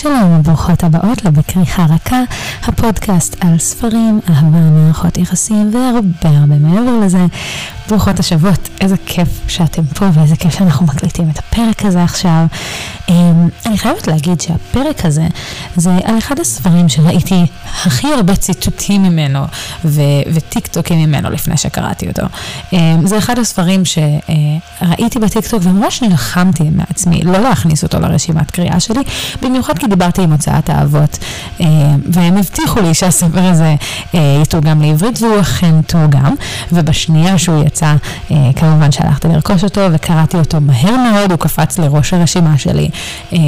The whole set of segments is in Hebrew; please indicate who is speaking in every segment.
Speaker 1: שלום וברוכות הבאות לבקריחה רכה, הפודקאסט על ספרים, אהבה, מערכות יחסים והרבה הרבה מעבר לזה. ברוכות השבות, איזה כיף שאתם פה ואיזה כיף שאנחנו מקליטים את הפרק הזה עכשיו. אמ, אני חייבת להגיד שהפרק הזה זה על אחד הספרים שראיתי הכי הרבה ציטוטים ממנו ו- וטיק טוקים ממנו לפני שקראתי אותו. אמ, זה אחד הספרים שראיתי בטיק טוק וממש נלחמתי מעצמי לא להכניס אותו לרשימת קריאה שלי, במיוחד כי דיברתי עם הוצאת האבות אמ, והם הבטיחו לי שהספר הזה אה, יתורגם לעברית והוא אכן תורגם, ובשנייה שהוא יצא אה, כמובן שהלכתי לרכוש אותו וקראתי אותו מהר מאוד, הוא קפץ לראש הרשימה שלי. אה,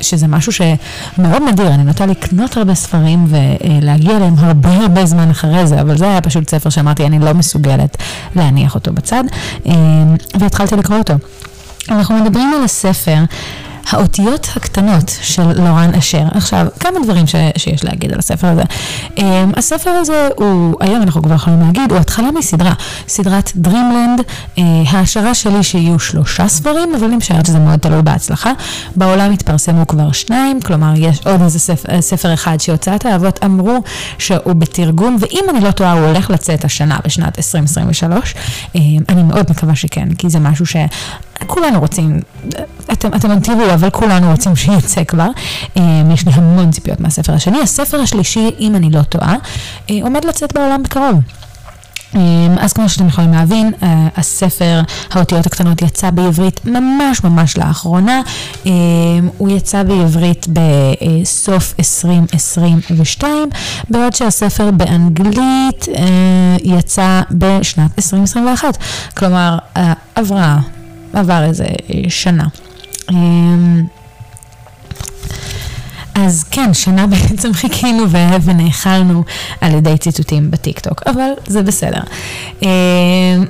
Speaker 1: שזה משהו שמאוד נדיר, אני נוטה לקנות הרבה ספרים ולהגיע אליהם הרבה הרבה זמן אחרי זה, אבל זה היה פשוט ספר שאמרתי, אני לא מסוגלת להניח אותו בצד, אה, והתחלתי לקרוא אותו. אנחנו מדברים על הספר האותיות הקטנות של לורן אשר. עכשיו, כמה דברים ש, שיש להגיד על הספר הזה. Um, הספר הזה הוא, היום אנחנו כבר יכולים להגיד, הוא התחלה מסדרה, סדרת Dreamland, uh, ההשערה שלי שיהיו שלושה ספרים, אבל אני משערת שזה מאוד תלוי בהצלחה. בעולם התפרסמו כבר שניים, כלומר יש עוד איזה ספר, ספר אחד שהוצאת האבות אמרו שהוא בתרגום, ואם אני לא טועה הוא הולך לצאת השנה בשנת 2023. Um, אני מאוד מקווה שכן, כי זה משהו ש... כולנו רוצים, אתם, אתם עוד תראו, אבל כולנו רוצים שיצא כבר. אמ, יש לי המון ציפיות מהספר השני. הספר השלישי, אם אני לא טועה, אה, עומד לצאת בעולם בקרוב. אמ, אז כמו שאתם יכולים להבין, אה, הספר האותיות הקטנות יצא בעברית ממש ממש לאחרונה. הוא יצא בעברית בסוף 2022, בעוד שהספר באנגלית אה, יצא בשנת 2021. כלומר, עברה עבר איזה שנה. אמ, אז כן, שנה בעצם חיכינו ונאכלנו על ידי ציטוטים בטיקטוק, אבל זה בסדר. אמ,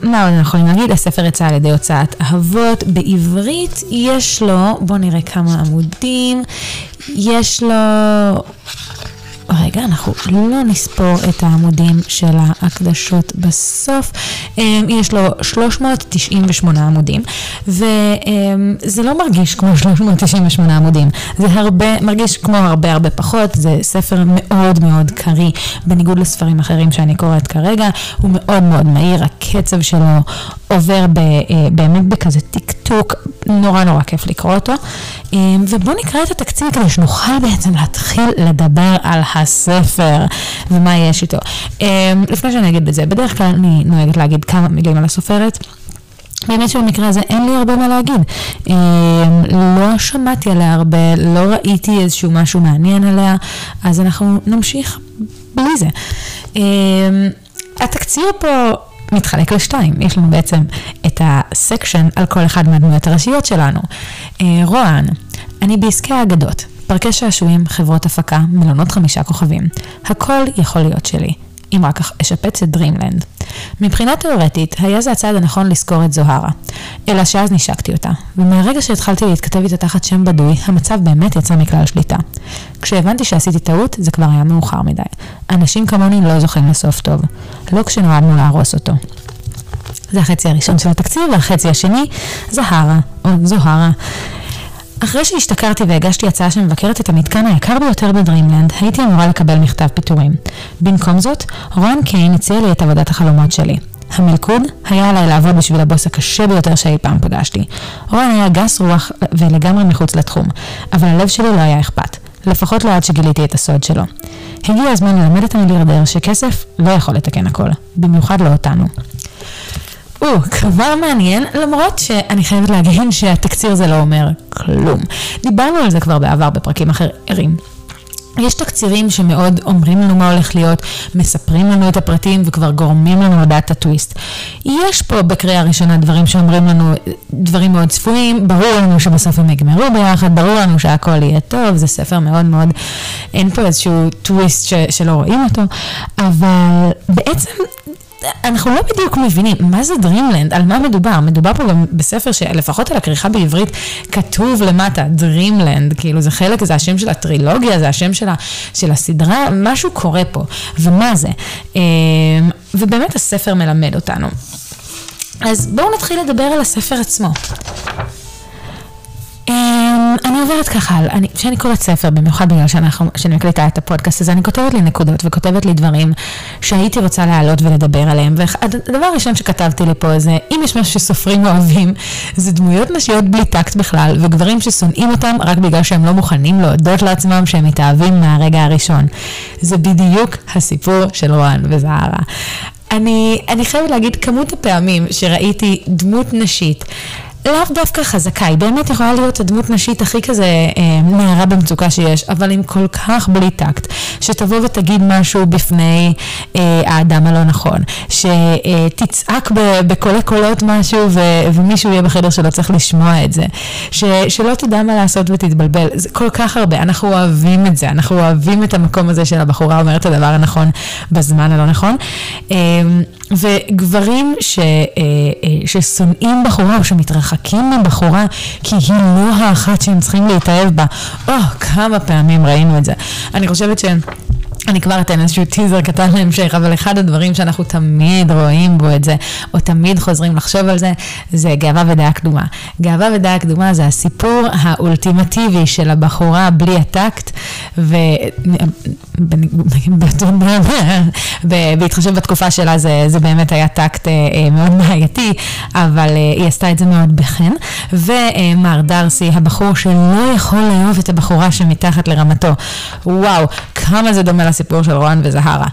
Speaker 1: מה עוד אנחנו יכולים להגיד? הספר יצא על ידי הוצאת אהבות. בעברית יש לו, בואו נראה כמה עמודים, יש לו רגע, אנחנו לא נספור את העמודים של ההקדשות בסוף. אמ, יש לו 398 עמודים, וזה לא מרגיש כמו 398 עמודים, זה הרבה, מרגיש כמו הרבה הרבה פחות, זה ספר מאוד מאוד קריא, בניגוד לספרים אחרים שאני קוראת כרגע, הוא מאוד מאוד מהיר, הקצב שלו עובר ב, אה, באמת בכזה טיקטוק, נורא נורא כיף לקרוא אותו. אמ, ובואו נקרא את התקציר כדי שנוכל בעצם להתחיל לדבר על הספר ומה יש איתו. אמ, לפני שאני אגיד את זה, בדרך כלל אני נוהגת להגיד כמה מילים על הסופרת. באמת שבמקרה הזה אין לי הרבה מה להגיד. אמ, לא שמעתי עליה הרבה, לא ראיתי איזשהו משהו מעניין עליה, אז אנחנו נמשיך בלי זה. התקציר פה מתחלק לשתיים, יש לנו בעצם את הסקשן על כל אחד מהדמויות הראשיות שלנו. אה, רואן, אני בעסקי האגדות, פארקי שעשועים, חברות הפקה, מלונות חמישה כוכבים. הכל יכול להיות שלי. אם רק אשפץ את דרימלנד. מבחינה תאורטית, היה זה הצעד הנכון לשכור את זהרה. אלא שאז נשקתי אותה, ומהרגע שהתחלתי להתכתב איתה תחת שם בדוי, המצב באמת יצא מכלל שליטה. כשהבנתי שעשיתי טעות, זה כבר היה מאוחר מדי. אנשים כמוני לא זוכים לסוף טוב. לא כשנועדנו להרוס אותו. זה החצי הראשון של התקציר, והחצי השני, זהרה, או זוהרה. אחרי שהשתכרתי והגשתי הצעה שמבקרת את המתקן היקר ביותר בדרימלנד, הייתי אמורה לקבל מכתב פיטורים. במקום זאת, רון קיין הציע לי את עבודת החלומות שלי. המלכוד היה עליי לעבוד בשביל הבוס הקשה ביותר שאי פעם פגשתי. רון היה גס רוח ולגמרי מחוץ לתחום, אבל הלב שלי לא היה אכפת. לפחות לא עד שגיליתי את הסוד שלו. הגיע הזמן ללמד את המיליארדר שכסף לא יכול לתקן הכל, במיוחד לא אותנו. או, כבר מעניין, למרות שאני חייבת להגיד שהתקציר הזה לא אומר כלום. דיברנו על זה כבר בעבר בפרקים אחרים. יש תקצירים שמאוד אומרים לנו מה הולך להיות, מספרים לנו את הפרטים וכבר גורמים לנו לדעת את הטוויסט. יש פה בקריאה ראשונה דברים שאומרים לנו דברים מאוד צפויים, ברור לנו שבסוף הם יגמרו ביחד, ברור לנו שהכל יהיה טוב, זה ספר מאוד מאוד, אין פה איזשהו טוויסט ש, שלא רואים אותו, אבל בעצם אנחנו לא בדיוק מבינים מה זה Dreamland, על מה מדובר. מדובר פה גם בספר שלפחות על הכריכה בעברית כתוב למטה, Dreamland, כאילו זה חלק, זה השם של הטרילוגיה, זה השם של, ה, של הסדרה, משהו קורה פה, ומה זה. אמ, ובאמת הספר מלמד אותנו. אז בואו נתחיל לדבר על הספר עצמו. אני עוברת ככה, כשאני קוראת ספר, במיוחד בגלל שאנחנו, שאני מקליטה את הפודקאסט הזה, אני כותבת לי נקודות וכותבת לי דברים שהייתי רוצה להעלות ולדבר עליהם. והדבר הראשון שכתבתי לי פה זה, אם יש משהו שסופרים אוהבים, זה דמויות נשיות בלי טקט בכלל, וגברים ששונאים אותם רק בגלל שהם לא מוכנים להודות לעצמם שהם מתאהבים מהרגע הראשון. זה בדיוק הסיפור של רואן וזהרה. אני, אני חייבת להגיד, כמות הפעמים שראיתי דמות נשית לאו דווקא חזקה, היא באמת יכולה להיות הדמות נשית הכי כזה אה, נערה במצוקה שיש, אבל עם כל כך בלי טקט, שתבוא ותגיד משהו בפני אה, האדם הלא נכון, שתצעק בקולי קולות משהו ו, ומישהו יהיה בחדר שלא צריך לשמוע את זה, ש, שלא תדע מה לעשות ותתבלבל, זה כל כך הרבה, אנחנו אוהבים את זה, אנחנו אוהבים את המקום הזה של הבחורה אומרת את הדבר הנכון בזמן הלא נכון. אה, וגברים ש, אה, אה, ששונאים בחורה או שמתרחקים מבחורה כי היא לא האחת שהם צריכים להתאהב בה. או, כמה פעמים ראינו את זה. אני חושבת שהם... אני כבר אתן איזשהו טיזר קטן להמשך, אבל אחד הדברים שאנחנו תמיד רואים בו את זה, או תמיד חוזרים לחשוב על זה, זה גאווה ודעה קדומה. גאווה ודעה קדומה זה הסיפור האולטימטיבי של הבחורה בלי הטקט, ובהתחשב בתקופה שלה זה, זה באמת היה טקט אה, אה, מאוד בעייתי, אבל אה, היא עשתה את זה מאוד בחן. ומר דרסי, הבחור שלא יכול לאהוב את הבחורה שמתחת לרמתו. וואו, כמה זה דומה הסיפור של רואן וזהרה.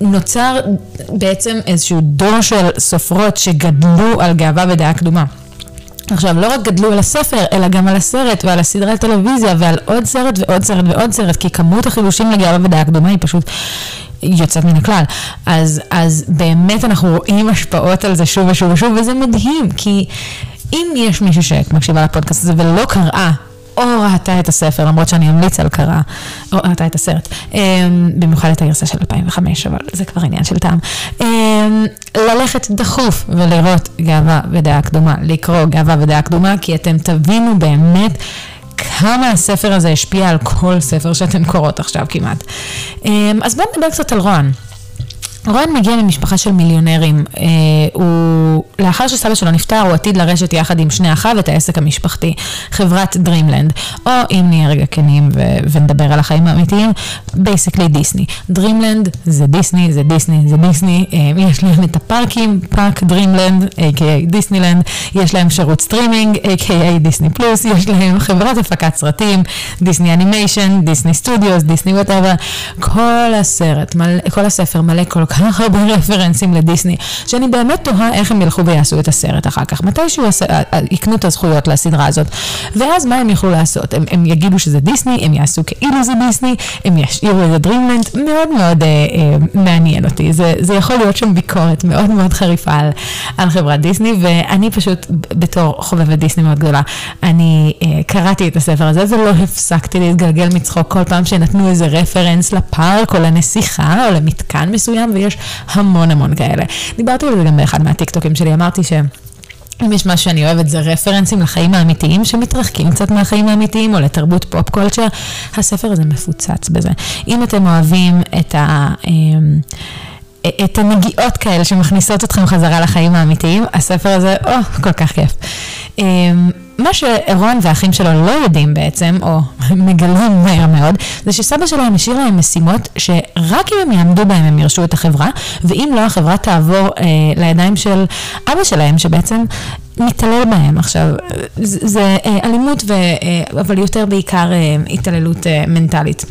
Speaker 1: נוצר בעצם איזשהו דור של סופרות שגדלו על גאווה ודעה קדומה. עכשיו, לא רק גדלו על הספר, אלא גם על הסרט ועל הסדרי הטלוויזיה ועל עוד סרט ועוד סרט ועוד סרט, כי כמות החידושים לגאווה ודעה קדומה היא פשוט יוצאת מן הכלל. אז, אז באמת אנחנו רואים השפעות על זה שוב ושוב ושוב, וזה מדהים, כי אם יש מישהו שמקשיבה לפודקאסט הזה ולא קראה או ראתה את הספר, למרות שאני אמליץ על קרא, או ראתה את הסרט, אמ, במיוחד את הגרסה של 2005, אבל זה כבר עניין של טעם. אמ, ללכת דחוף ולראות גאווה ודעה קדומה, לקרוא גאווה ודעה קדומה, כי אתם תבינו באמת כמה הספר הזה השפיע על כל ספר שאתם קוראות עכשיו כמעט. אמ, אז בואו נדבר קצת על רון. רון מגיע ממשפחה של מיליונרים. אה, הוא, לאחר שסבא שלו נפטר, הוא עתיד לרשת יחד עם שני אחיו את העסק המשפחתי, חברת דרימלנד. או אם נהיה רגע כנים ו- ונדבר על החיים האמיתיים, basically דיסני. דרימלנד זה דיסני, זה דיסני, זה דיסני. אה, יש להם את הפארקים, פארק דרימלנד, a.k.a דיסנילנד. יש להם שירות סטרימינג, a.k.a דיסני פלוס. יש להם חברת הפקת סרטים, דיסני אנימיישן, דיסני סטודיוס, דיסני whatever. כל הסרט, מלא, כל הספר מלא כל כך הרבה רפרנסים לדיסני, שאני באמת תוהה איך הם ילכו ויעשו את הסרט אחר כך. מתישהו יקנו את הזכויות לסדרה הזאת. ואז מה הם יוכלו לעשות? הם, הם יגידו שזה דיסני, הם יעשו כאילו זה דיסני, הם ישאירו את הדרימלנד, מאוד מאוד אה, אה, מעניין אותי. זה, זה יכול להיות שם ביקורת מאוד מאוד חריפה על, על חברת דיסני, ואני פשוט, בתור חובבת דיסני מאוד גדולה, אני אה, קראתי את הספר הזה ולא הפסקתי להתגלגל מצחוק כל פעם שנתנו איזה רפרנס לפארק או לנסיכה או למתקן מסוים, ויש המון המון כאלה. דיברתי על זה גם באחד מהטיקטוקים שלי, אמרתי ש... אם יש משהו שאני אוהבת זה רפרנסים לחיים האמיתיים שמתרחקים קצת מהחיים האמיתיים או לתרבות פופ קולצ'ר, הספר הזה מפוצץ בזה. אם אתם אוהבים את ה... אמ, את הנגיעות כאלה שמכניסות אתכם חזרה לחיים האמיתיים, הספר הזה, או, כל כך כיף. מה שרון והאחים שלו לא יודעים בעצם, או מגלים מהר מאוד, זה שסבא שלהם השאיר להם משימות שרק אם הם יעמדו בהם הם ירשו את החברה, ואם לא, החברה תעבור אה, לידיים של אבא שלהם, שבעצם מתעלל בהם. עכשיו, זה, זה אה, אלימות, ו, אה, אבל יותר בעיקר אה, התעללות אה, מנטלית.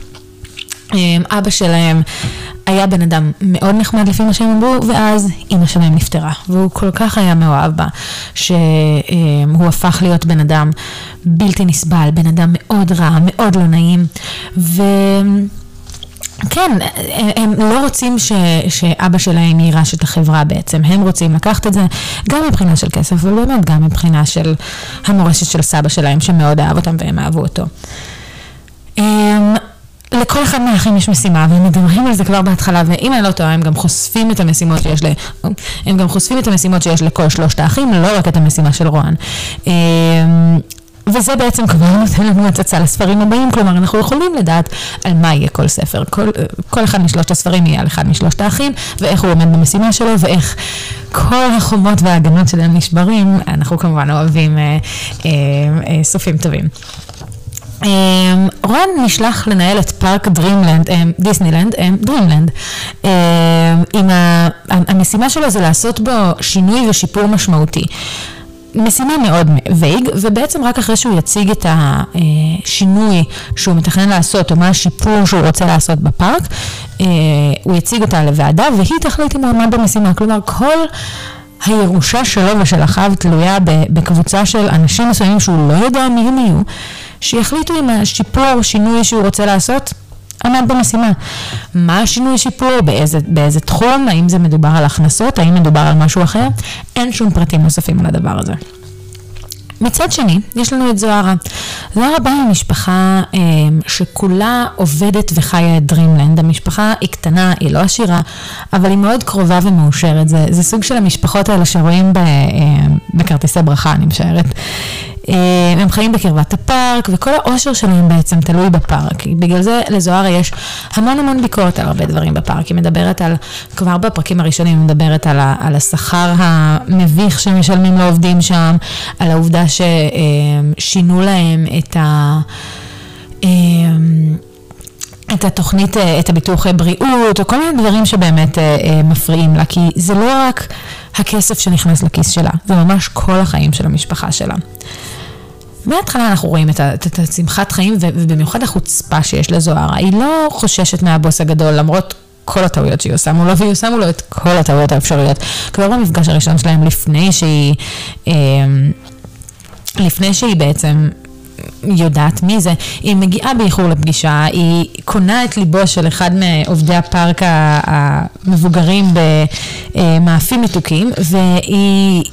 Speaker 1: אה, אבא שלהם היה בן אדם מאוד נחמד לפי מה שהם אמרו, ואז אימא שלהם נפטרה. והוא כל כך היה מאוהב בה, שהוא הפך להיות בן אדם בלתי נסבל, בן אדם מאוד רע, מאוד לא נעים. ו... כן, הם לא רוצים ש, שאבא שלהם יירש את החברה בעצם, הם רוצים לקחת את זה גם מבחינה של כסף, אבל באמת גם מבחינה של המורשת של סבא שלהם, שמאוד אהב אותם והם אהבו אותו. לכל אחד מהאחים יש משימה, והם מדברים על זה כבר בהתחלה, ואם אני לא טועה, הם גם חושפים את המשימות שיש ל... הם גם חושפים את המשימות שיש לכל שלושת האחים, לא רק את המשימה של רוען. אמ, וזה בעצם כבר נותן לנו הצצה לספרים הבאים, כלומר אנחנו יכולים לדעת על מה יהיה כל ספר. כל, כל אחד משלושת הספרים יהיה על אחד משלושת האחים, ואיך הוא עומד במשימה שלו, ואיך כל החומות וההגנות שלהם נשברים. אנחנו כמובן אוהבים אה, אה, אה, סופים טובים. רואן נשלח לנהל את פארק דרימלנד, דיסנילנד, דרימלנד. עם המשימה שלו זה לעשות בו שינוי ושיפור משמעותי. משימה מאוד וייג, ובעצם רק אחרי שהוא יציג את השינוי שהוא מתכנן לעשות, או מה השיפור שהוא רוצה לעשות בפארק, הוא יציג אותה לוועדה, והיא תחליט אם הוא עמד במשימה. כלומר, כל הירושה שלו ושל אחיו תלויה בקבוצה של אנשים מסוימים שהוא לא יודע מי הם יהיו, שיחליטו אם השיפור, שינוי שהוא רוצה לעשות, עמד במשימה. מה השינוי שיפור, באיזה, באיזה תחום, האם זה מדובר על הכנסות, האם מדובר על משהו אחר, אין שום פרטים נוספים על הדבר הזה. מצד שני, יש לנו את זוהרה. זוהרה באה ממשפחה אה, שכולה עובדת וחיה את דרימלנד. המשפחה היא קטנה, היא לא עשירה, אבל היא מאוד קרובה ומאושרת. זה, זה סוג של המשפחות האלה שרואים ב, אה, בכרטיסי ברכה, אני משערת. אה, הם חיים בקרבת הפארק, וכל האושר שלהם בעצם תלוי בפארק. בגלל זה לזוהרה יש המון המון ביקורת על הרבה דברים בפארק. היא מדברת על, כבר בפרקים הראשונים היא מדברת על, ה, על השכר המביך שמשלמים לעובדים שם, על העובדה ששינו להם את ה... אה, את התוכנית, אה, את הביטוח בריאות, או כל מיני דברים שבאמת מפריעים לה, כי זה לא רק הכסף שנכנס לכיס שלה, זה ממש כל החיים של המשפחה שלה. מההתחלה אנחנו רואים את, השמחת חיים, ובמיוחד החוצפה שיש לזוהרה. היא לא חוששת מהבוס הגדול, למרות כל הטעויות שהיא עושה מולו, והיא עושה מולו את כל הטעויות האפשריות. כבר במפגש הראשון שלהם, לפני שהיא... אה, לפני שהיא בעצם יודעת מי זה, היא מגיעה באיחור לפגישה, היא קונה את ליבו של אחד מעובדי הפארק המבוגרים במאפים מתוקים, והיא,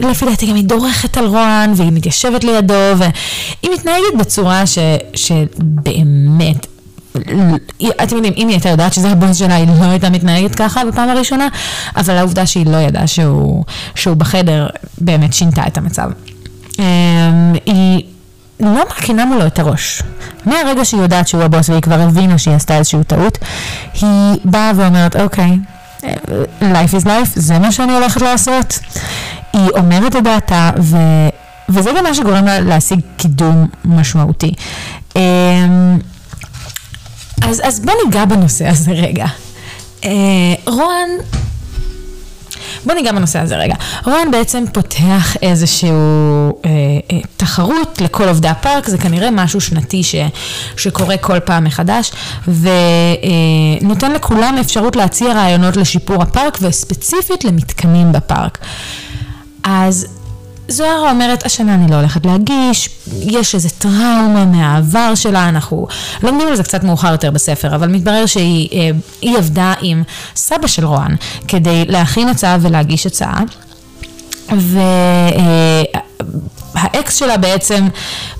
Speaker 1: לפי דעתי גם היא דורכת על רוען, והיא מתיישבת לידו, והיא מתנהגת בצורה ש, שבאמת... אתם יודעים, אם היא הייתה יודעת שזה הבוס שלה, היא לא הייתה מתנהגת ככה בפעם הראשונה, אבל העובדה שהיא לא ידעה שהוא, שהוא בחדר, באמת שינתה את המצב. אמ, היא לא מרכינה מולו את הראש. מהרגע שהיא יודעת שהוא הבוס והיא כבר הבינה שהיא עשתה איזושהי טעות, היא באה ואומרת, אוקיי, life is life, זה מה שאני הולכת לעשות. היא אומרת את דעתה, ו... וזה גם מה שגורם לה להשיג קידום משמעותי. אמ, אז, אז בוא ניגע בנושא הזה רגע. אה, רון בוא ניגע בנושא הזה רגע. רון בעצם פותח איזושהי אה, אה, תחרות לכל עובדי הפארק, זה כנראה משהו שנתי ש, שקורה כל פעם מחדש, ונותן אה, לכולם אפשרות להציע רעיונות לשיפור הפארק, וספציפית למתקנים בפארק. אז זוהרה אומרת, השנה אני לא הולכת להגיש, יש איזה טראומה מהעבר שלה, אנחנו לומדים על זה קצת מאוחר יותר בספר, אבל מתברר שהיא אה, עבדה עם סבא של רוען כדי להכין הצעה ולהגיש הצעה. והאקס שלה בעצם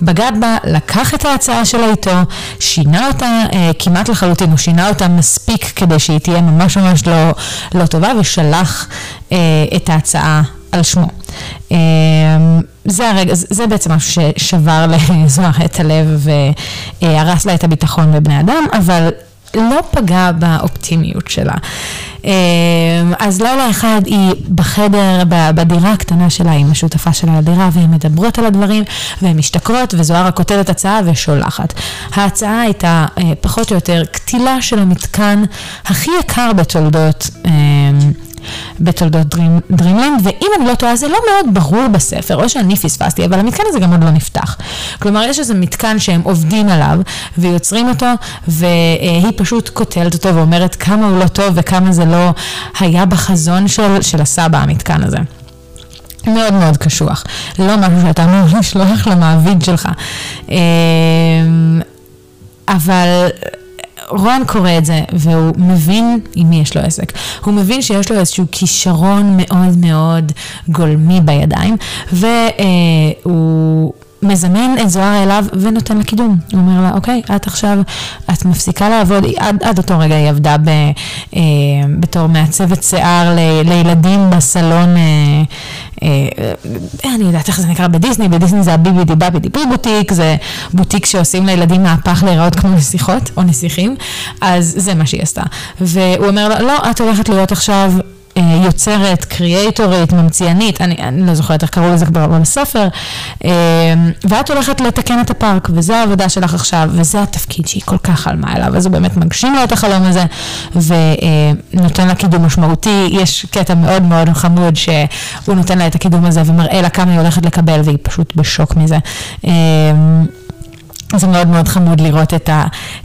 Speaker 1: בגד בה, לקח את ההצעה שלה איתו, שינה אותה אה, כמעט לחלוטין, הוא שינה אותה מספיק כדי שהיא תהיה ממש ממש לא, לא טובה, ושלח אה, את ההצעה על שמו. אמ, זה הרגע, זה בעצם משהו ששבר לזוהר את הלב והרס לה את הביטחון בבני אדם, אבל לא פגע באופטימיות שלה. אמ, אז לילה אחד היא בחדר, בדירה הקטנה שלה עם השותפה שלה לדירה, והן מדברות על הדברים, והן משתכרות, וזוהרה כותבת הצעה ושולחת. ההצעה הייתה אה, פחות או יותר קטילה של המתקן הכי יקר בתולדות. בתולדות דרים, דרימלנד, ואם אני לא טועה, זה לא מאוד ברור בספר, או שאני פספסתי, אבל המתקן הזה גם עוד לא נפתח. כלומר, יש איזה מתקן שהם עובדים עליו, ויוצרים אותו, והיא פשוט קוטלת אותו ואומרת כמה הוא לא טוב וכמה זה לא היה בחזון של, של הסבא, המתקן הזה. מאוד מאוד קשוח. לא משהו שאתה אמור לשלוח למעביד שלך. אמ, אבל רון קורא את זה, והוא מבין עם מי יש לו עסק. הוא מבין שיש לו איזשהו כישרון מאוד מאוד גולמי בידיים, והוא... מזמן את זוהר אליו ונותן לה קידום. הוא אומר לה, אוקיי, את עכשיו, את מפסיקה לעבוד, עד, עד אותו רגע היא עבדה ב, אה, בתור מעצבת שיער ל, לילדים בסלון, אה, אה, אני יודעת איך זה נקרא בדיסני, בדיסני זה הביבידי בבידי בי בוטיק, זה בוטיק שעושים לילדים מהפך להיראות כמו נסיכות או נסיכים, אז זה מה שהיא עשתה. והוא אומר לה, לא, את הולכת להיות עכשיו... יוצרת, קריאייטורית, ממציאנית, אני, אני לא זוכרת איך קראו לזה כבר בספר, ואת הולכת לתקן את הפארק, וזו העבודה שלך עכשיו, וזה התפקיד שהיא כל כך חלמה אליו, אז הוא באמת מגשים לו את החלום הזה, ונותן לה קידום משמעותי. יש קטע מאוד מאוד חמוד שהוא נותן לה את הקידום הזה ומראה לה כמה היא הולכת לקבל, והיא פשוט בשוק מזה. זה מאוד מאוד חמוד לראות את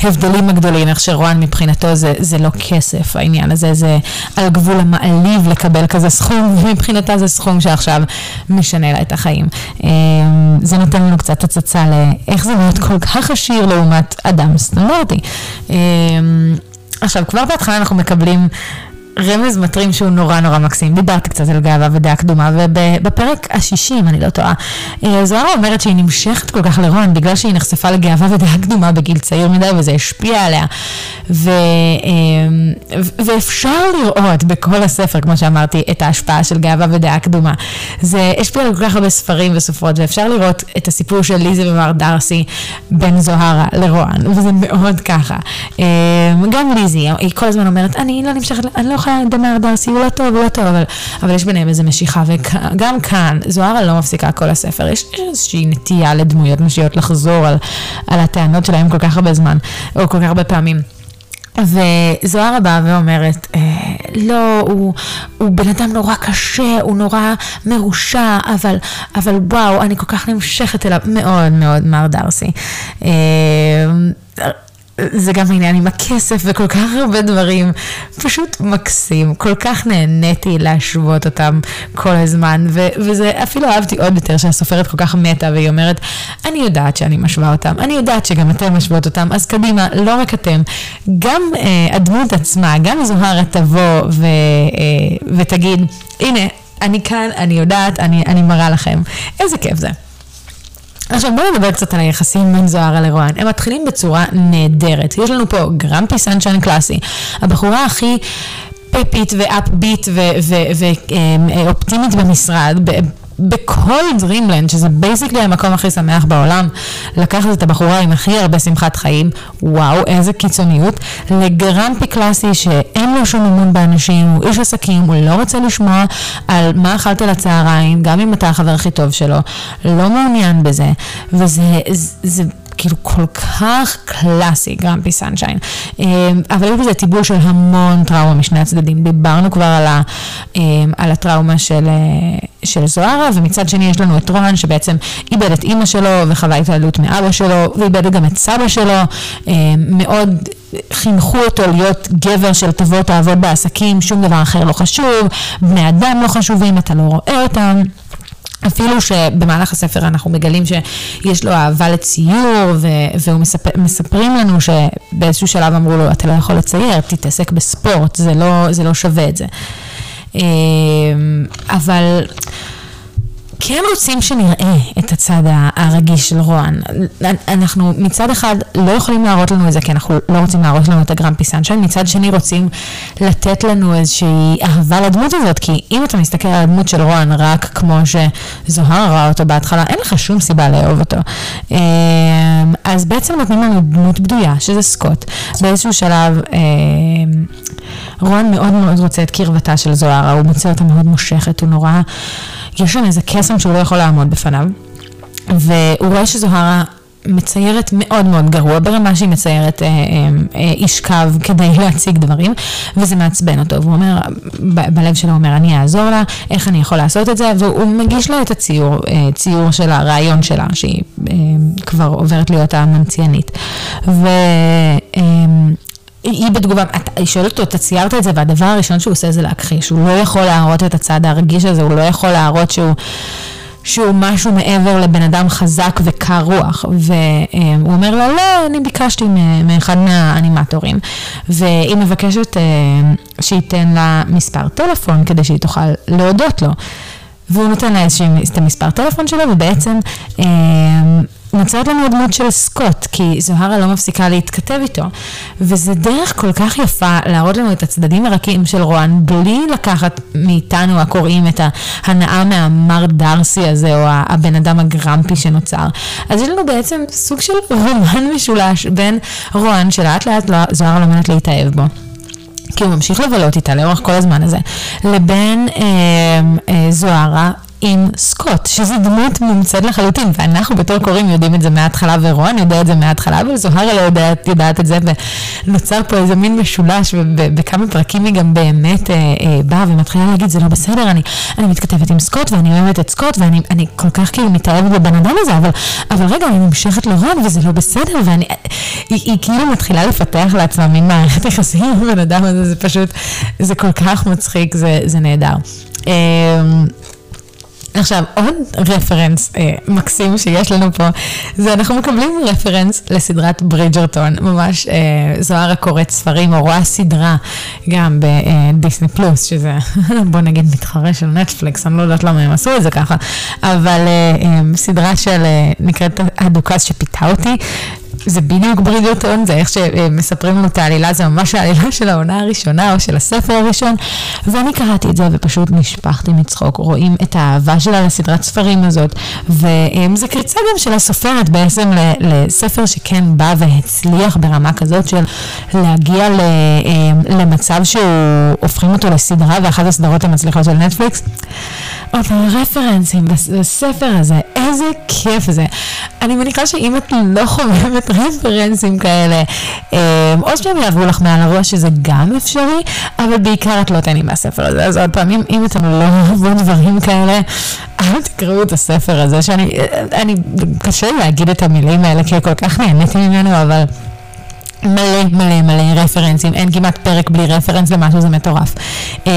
Speaker 1: ההבדלים הגדולים, איך שרואן מבחינתו זה, זה לא כסף, העניין הזה זה על גבול המעליב לקבל כזה סכום, ומבחינתה זה סכום שעכשיו משנה לה את החיים. אמ, זה נותן לנו קצת הצצה לאיך זה להיות כל כך עשיר לעומת אדם סטנדרטי. אמ, עכשיו, כבר בהתחלה אנחנו מקבלים רמז מטרים שהוא נורא נורא מקסים. דיברתי קצת על גאווה ודעה קדומה, ובפרק השישי, אם אני לא טועה, אה, זוהרה אומרת שהיא נמשכת כל כך לרון, בגלל שהיא נחשפה לגאווה ודעה קדומה בגיל צעיר מדי, וזה השפיע עליה. ו, אה, ואפשר לראות בכל הספר, כמו שאמרתי, את ההשפעה של גאווה ודעה קדומה. זה השפיע על כל כך הרבה ספרים וסופרות, ואפשר לראות את הסיפור של ליזי ומר דרסי בין זוהרה לרוען, וזה מאוד ככה. אה, גם ליזי, היא כל הזמן אומרת, אני לא נמשכת, אני לא יכולה לדמר דרסי, הוא לא טוב, הוא לא טוב, אבל, אבל יש ביניהם איזו משיכה, וגם כאן, זוהרה לא מפסיקה כל הספר, יש איזושהי נטייה לדמויות נשיות לחזור על, על הטענות שלהם כל כך הרבה זמן, או כל כך הרבה פעמים. וזוהרה באה ואומרת, אה, לא, הוא, הוא בן אדם נורא קשה, הוא נורא מרושע, אבל, אבל וואו, אני כל כך נמשכת אליו, מאוד מאוד מר דרסי. אה, זה גם עניין עם הכסף וכל כך הרבה דברים, פשוט מקסים, כל כך נהניתי להשוות אותם כל הזמן, ו- וזה אפילו אהבתי עוד יותר שהסופרת כל כך מתה והיא אומרת, אני יודעת שאני משווה אותם, אני יודעת שגם אתם משוות אותם, אז קדימה, לא רק אתם, גם אה, הדמות עצמה, גם זוהרה תבוא ו- אה, ותגיד, הנה, אני כאן, אני יודעת, אני, אני מראה לכם, איזה כיף זה. עכשיו בואו נדבר קצת על היחסים בין זוהרה לרואן. הם מתחילים בצורה נהדרת. יש לנו פה גרמפי סנשיין קלאסי. הבחורה הכי פפית ו upbeat ואופטימית במשרד, בכל Dreamland, שזה basically המקום הכי שמח בעולם, לקחת את הבחורה עם הכי הרבה שמחת חיים, וואו, איזה קיצוניות, ל grumpy קלאסי שאין לו שום אמון באנשים, הוא איש עסקים, הוא לא רוצה לשמוע על מה אכלת לצהריים, גם אם אתה החבר הכי טוב שלו, לא מעוניין בזה, וזה... זה, כאילו כל כך קלאסי, גרמפי סנשיין. אמ, אבל יש בזה טיבול של המון טראומה משני הצדדים. דיברנו כבר על, ה, אמ, על הטראומה של, אה, של זוהרה, ומצד שני יש לנו את רון, שבעצם איבד את אימא שלו וחווה התעללות מאבא שלו, ואיבד גם את סבא שלו. אמ, מאוד חינכו אותו להיות גבר של תבוא תעבוד בעסקים, שום דבר אחר לא חשוב, בני אדם לא חשובים, אתה לא רואה אותם. אפילו שבמהלך הספר אנחנו מגלים שיש לו אהבה לציור, והוא מספר, מספרים לנו שבאיזשהו שלב אמרו לו, אתה לא יכול לצייר, תתעסק בספורט, זה לא, זה לא שווה את זה. אמ, אבל... כן רוצים שנראה את הצד הרגיש של רוען. אנחנו מצד אחד לא יכולים להראות לנו את זה, כי אנחנו לא רוצים להראות לנו את הגרמפי סנשיין, מצד שני רוצים לתת לנו איזושהי אהבה לדמות הזאת, כי אם אתה מסתכל על הדמות של רוען רק כמו שזוהר ראה אותו בהתחלה, אין לך שום סיבה לאהוב אותו. אמ, אז בעצם נותנים לנו דמות בדויה, שזה סקוט. באיזשהו שלב, אמ, רוען מאוד מאוד רוצה את קרבתה של זוהרה, הוא מוצא אותה מאוד מושכת, הוא נורא... יש שם איזה קסם שהוא לא יכול לעמוד בפניו, והוא רואה שזוהרה מציירת מאוד מאוד גרוע, ברמה שהיא מציירת אה, אה, אה, איש קו כדי להציג דברים, וזה מעצבן אותו, והוא אומר, ב- בלב שלו אומר, אני אעזור לה, איך אני יכול לעשות את זה, והוא מגיש לה את הציור, אה, ציור של הרעיון שלה, שהיא אה, כבר עוברת להיות המנציינית. ו... אה, היא בתגובה, היא שואלת אותו, אתה ציירת את זה, והדבר הראשון שהוא עושה זה להכחיש, הוא לא יכול להראות את הצד הרגיש הזה, הוא לא יכול להראות שהוא... שהוא משהו מעבר לבן אדם חזק וקר רוח, והוא אומר לו, לא, אני ביקשתי מאחד מהאנימטורים, והיא מבקשת אה, שייתן לה מספר טלפון כדי שהיא תוכל להודות לו. והוא נותן לה איזשהו, את המספר טלפון שלו, ובעצם אה, נוצרת לנו הדמות של סקוט, כי זוהרה לא מפסיקה להתכתב איתו. וזה דרך כל כך יפה להראות לנו את הצדדים הרכים של רוען, בלי לקחת מאיתנו הקוראים את ההנאה מהמר דרסי הזה, או הבן אדם הגרמפי שנוצר. אז יש לנו בעצם סוג של רומן משולש בין רוען, שלאט לאט לא, זוהרה לומדת להתאהב בו. כי הוא ממשיך לבלות איתה לאורך כל הזמן הזה, לבין אה, אה, זוהרה עם סקוט, שזו דמות מומצאת לחלוטין, ואנחנו בתור קוראים יודעים את זה מההתחלה, ורון יודע את זה מההתחלה, אבל זוהרה לא יודעת, יודעת את זה, ונוצר פה איזה מין משולש, ובכמה פרקים היא גם באמת אה, אה, באה ומתחילה להגיד, זה לא בסדר, אני, אני מתכתבת עם סקוט, ואני אוהבת את סקוט, ואני כל כך כאילו מתאהבת בבן אדם הזה, אבל, אבל רגע, אני נמשכת לרון, וזה לא בסדר, ואני, היא, היא כאילו מתחילה לפתח לעצמה מין מערכת יחסים עם הבן אדם הזה, זה פשוט, זה כל כך מצחיק, זה, זה נהדר. אה, עכשיו, עוד רפרנס אה, מקסים שיש לנו פה, זה אנחנו מקבלים רפרנס לסדרת ברידג'רטון, ממש אה, זוהרה קוראת ספרים, או רואה סדרה גם בדיסני פלוס, שזה בוא נגיד מתחרה של נטפליקס, אני לא יודעת למה הם עשו את זה ככה, אבל אה, אה, סדרה של, אה, נקראת הדוכס שפיתה אותי, זה בדיוק ברידרטון, זה איך שמספרים לנו את העלילה, זה ממש העלילה של העונה הראשונה או של הספר הראשון. ואני קראתי את זה ופשוט נשפכתי מצחוק. רואים את האהבה שלה לסדרת ספרים הזאת, וזה קריצה גם של הסופרת בעצם לספר שכן בא והצליח ברמה כזאת של להגיע למצב שהוא הופכים אותו לסדרה ואחת הסדרות המצליחות של נטפליקס. עוד רפרנסים בספר הזה, איזה כיף זה. אני מניחה שאם את לא חוממת רפרנסים כאלה, אמ, או שהם יעברו לך מעל הראש, שזה גם אפשרי, אבל בעיקר את לא תהני מהספר הזה. אז עוד פעם, אם, אם אתם לא אוהבים דברים כאלה, אל תקראו את הספר הזה, שאני, אני, קשה לי להגיד את המילים האלה, כי כל כך נהניתי ממנו, אבל... מלא מלא מלא רפרנסים, אין כמעט פרק בלי רפרנס למשהו, זה מטורף. אמ,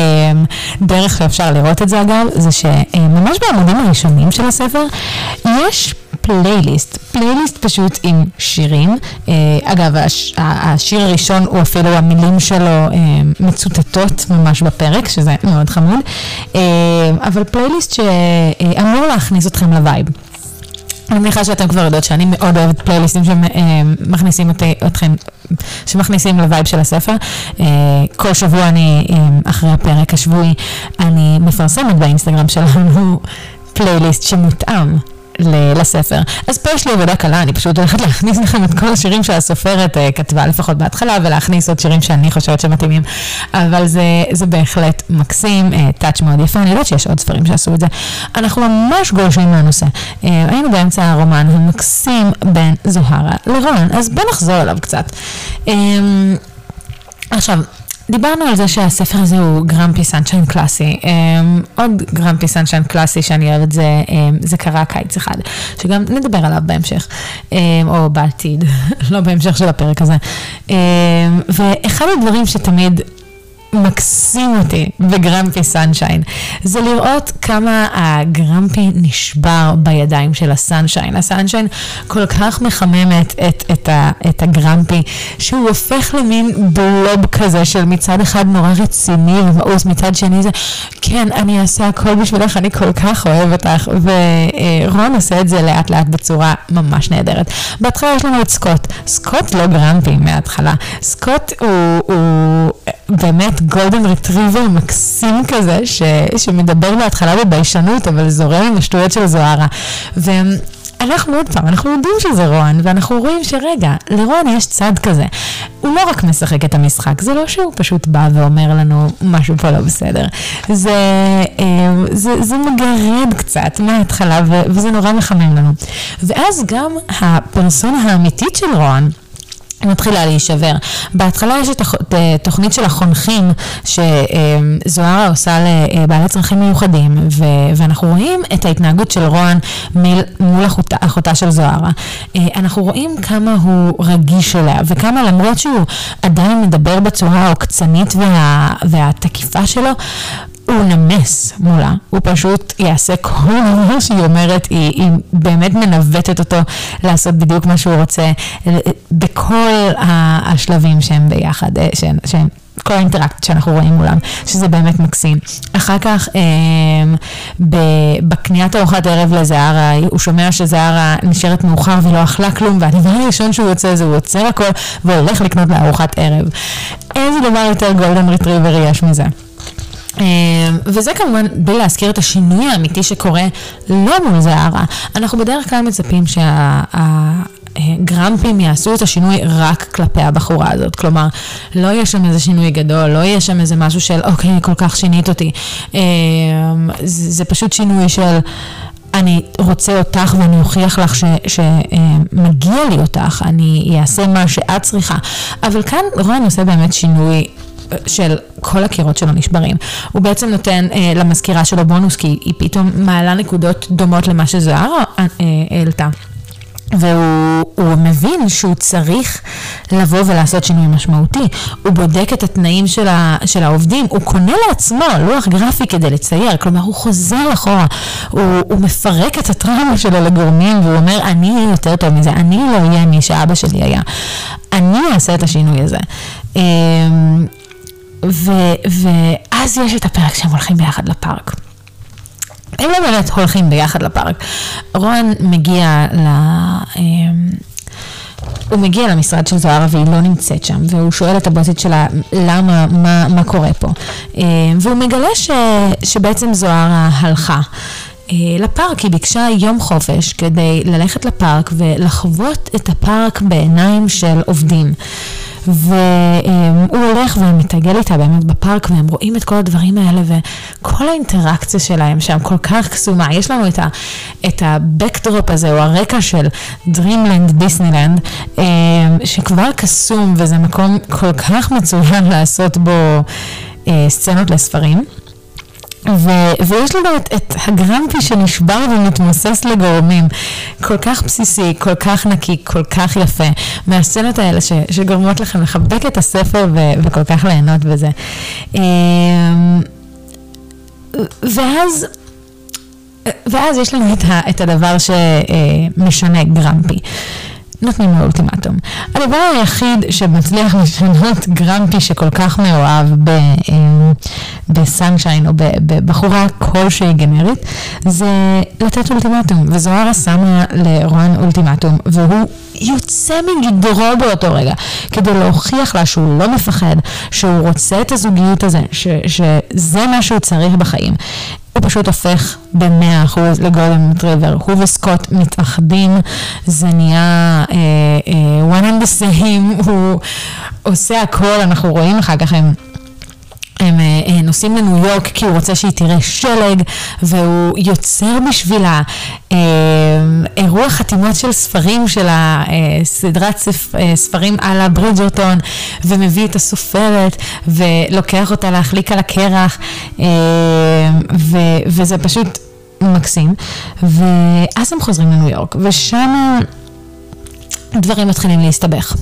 Speaker 1: דרך שאפשר לראות את זה אגב, זה שממש בעמודים הראשונים של הספר, יש פלייליסט, פלייליסט פשוט עם שירים. אה, אגב, הש, השיר הראשון הוא אפילו המילים שלו אה, מצוטטות ממש בפרק, שזה מאוד חמוד, אה, אבל פלייליסט שאמור להכניס אתכם ל vibe. אני מניחה שאתם כבר יודעות שאני מאוד אוהבת פלייליסטים שמכניסים אתכם, שמכניסים ל vibe של הספר. כל שבוע אני, אחרי הפרק השבועי, אני מפרסמת באינסטגרם שלנו פלייליסט שמותאם לספר. אז פה יש לי עבודה קלה, אני פשוט הולכת להכניס לכם את כל השירים שהסופרת uh, כתבה, לפחות בהתחלה, ולהכניס עוד שירים שאני חושבת שמתאימים. אבל זה, זה בהחלט מקסים, טאץ' uh, מאוד יפה, אני יודעת שיש עוד ספרים שעשו את זה. אנחנו ממש גולשים מהנושא. Uh, היינו באמצע הרומן המקסים בין זוהרה לרון, אז בוא נחזור אליו קצת. Uh, עכשיו, דיברנו על זה שהספר הזה הוא גרמפי סנשיין קלאסי. Um, עוד גרמפי סנשיין קלאסי שאני אוהבת זה, um, זה קרה קיץ אחד, שגם נדבר עליו בהמשך, um, או בעתיד, לא בהמשך של הפרק הזה. Um, ואחד הדברים שתמיד מקסים אותי בגרמפי סנשיין, זה לראות כמה הגרמפי נשבר בידיים של הסנשיין. הסנשיין כל כך מחממת את, את, את ה grumpy, שהוא הופך למין blob כזה של מצד אחד נורא רציני ומאוס, מצד שני זה, כן, אני אעשה הכל בשבילך, אני כל כך אוהב אותך, ורואן עושה את זה לאט לאט בצורה ממש נהדרת. בהתחלה יש לנו את סקוט. סקוט לא grumpy מההתחלה. סקוט הוא, הוא באמת גולדן רטריבר מקסים כזה, ש, שמדבר בהתחלה בביישנות, אבל זורם עם השטויות של זהרה. ואנחנו עוד פעם, אנחנו יודעים שזה רון, ואנחנו רואים שרגע, לרון יש צד כזה. הוא לא רק משחק את המשחק, זה לא שהוא פשוט בא ואומר לנו משהו פה לא בסדר. זה, אה, זה, זה מגרד קצת מההתחלה, וזה נורא מחמם לנו. ואז גם הפרסונה האמיתית של רון, מתחילה להישבר. בהתחלה יש את התוכנית של החונכים שזוהרה עושה לבעלי צרכים מיוחדים, ואנחנו רואים את ההתנהגות של רוען מול אחותה, אחותה של זוהרה. אנחנו רואים כמה הוא רגיש אליה, וכמה למרות שהוא עדיין מדבר בצורה העוקצנית וה, והתקיפה שלו, הוא נמס מולה, הוא פשוט יעשה כל דבר שהיא אומרת, היא, היא באמת מנווטת אותו לעשות בדיוק מה שהוא רוצה בכל השלבים שהם ביחד, שהם, שהם כל האינטראקציות שאנחנו רואים מולם, שזה באמת מקסים. אחר כך, אה, בקניית ארוחת ערב לזהרה, הוא שומע שזהרה נשארת מאוחר ולא אכלה כלום, והדבר הראשון שהוא יוצא זה הוא עוצר הכל והולך לקנות לה ערב. איזה דבר יותר גולדן ריטריבר יש מזה? אמ, וזה כמובן בלי להזכיר את השינוי האמיתי שקורה לא מול זהרה. אנחנו בדרך כלל מצפים שה... שהגרמפים יעשו את השינוי רק כלפי הבחורה הזאת. כלומר, לא יהיה שם איזה שינוי גדול, לא יהיה שם איזה משהו של, אוקיי, כל כך שינית אותי. אה, זה, פשוט שינוי של... אני רוצה אותך ואני אוכיח לך שמגיע לי אותך, אני אעשה מה שאת צריכה. אבל כאן רון עושה באמת שינוי של כל הקירות שלו נשברים. הוא בעצם נותן אה, למזכירה שלו בונוס, כי היא פתאום מעלה נקודות דומות למה שזוהר אה, העלתה. והוא מבין שהוא צריך לבוא ולעשות שינוי משמעותי. הוא בודק את התנאים של, ה, של העובדים, הוא קונה לעצמו לוח גרפי כדי לצייר, כלומר הוא חוזר אחורה, הוא, הוא מפרק את הטראומה שלו לגורמים והוא אומר, אני אהיה יותר טוב מזה, אני לא אהיה מי שאבא שלי היה, אני אעשה את השינוי הזה. ו, ואז יש את הפרק שהם הולכים ביחד לפארק. הם לא באמת הולכים ביחד לפארק. רון מגיע ל... אמ, הוא מגיע למשרד של זוהרה והיא לא נמצאת שם, והוא שואל את הבוסית שלה למה, מה, מה קורה פה. אמ, והוא מגלה ש, שבעצם זוהרה הלכה. אה, לפארק, היא ביקשה יום חופש כדי ללכת לפארק ולחוות את הפארק בעיניים של עובדים. והוא הולך ומתרגל איתה באמת בפארק, והם רואים את כל הדברים האלה, וכל האינטראקציה שלהם שם כל כך קסומה. יש לנו את, ה, את הבקדרופ הזה, או הרקע של Dreamland, דיסנילנד, שכבר קסום, וזה מקום כל כך מצוין לעשות בו אה, סצנות לספרים. ו- ויש לנו את, את הגרמפי שנשבר ומתמוסס לגורמים, כל כך בסיסי, כל כך נקי, כל כך יפה, מהסצנות האלה ש- שגורמות לכם לחבק את הספר ו- וכל כך ליהנות בזה. אמ, ואז, ואז יש לנו את, את הדבר שמשנה גרמפי. נותנים לו אולטימטום. הדבר היחיד שמצליח לשנות גרמפי שכל כך מאוהב בסנשיין או בבחורה כלשהי גנרית, זה לתת אולטימטום. וזוהרה שמה לרואן אולטימטום, והוא יוצא מגדרו באותו רגע, כדי להוכיח לה שהוא לא מפחד, שהוא רוצה את הזוגיות הזה, ש, שזה מה שהוא צריך בחיים. הוא פשוט הופך במאה אחוז לגולדן מטריבר. הוא וסקוט מתאחדים, זה נהיה uh, uh, one and the same, הוא עושה הכל, אנחנו רואים אחר כך הם... הם uh, נוסעים לניו יורק כי הוא רוצה שהיא תראה שלג והוא יוצר בשבילה uh, אירוע חתימות של ספרים של הסדרת ספ, uh, ספרים על הברידג'רטון ומביא את הסופרת ולוקח אותה להחליק על הקרח uh, ו, וזה פשוט מקסים ואז הם חוזרים לניו יורק ושם דברים מתחילים להסתבך.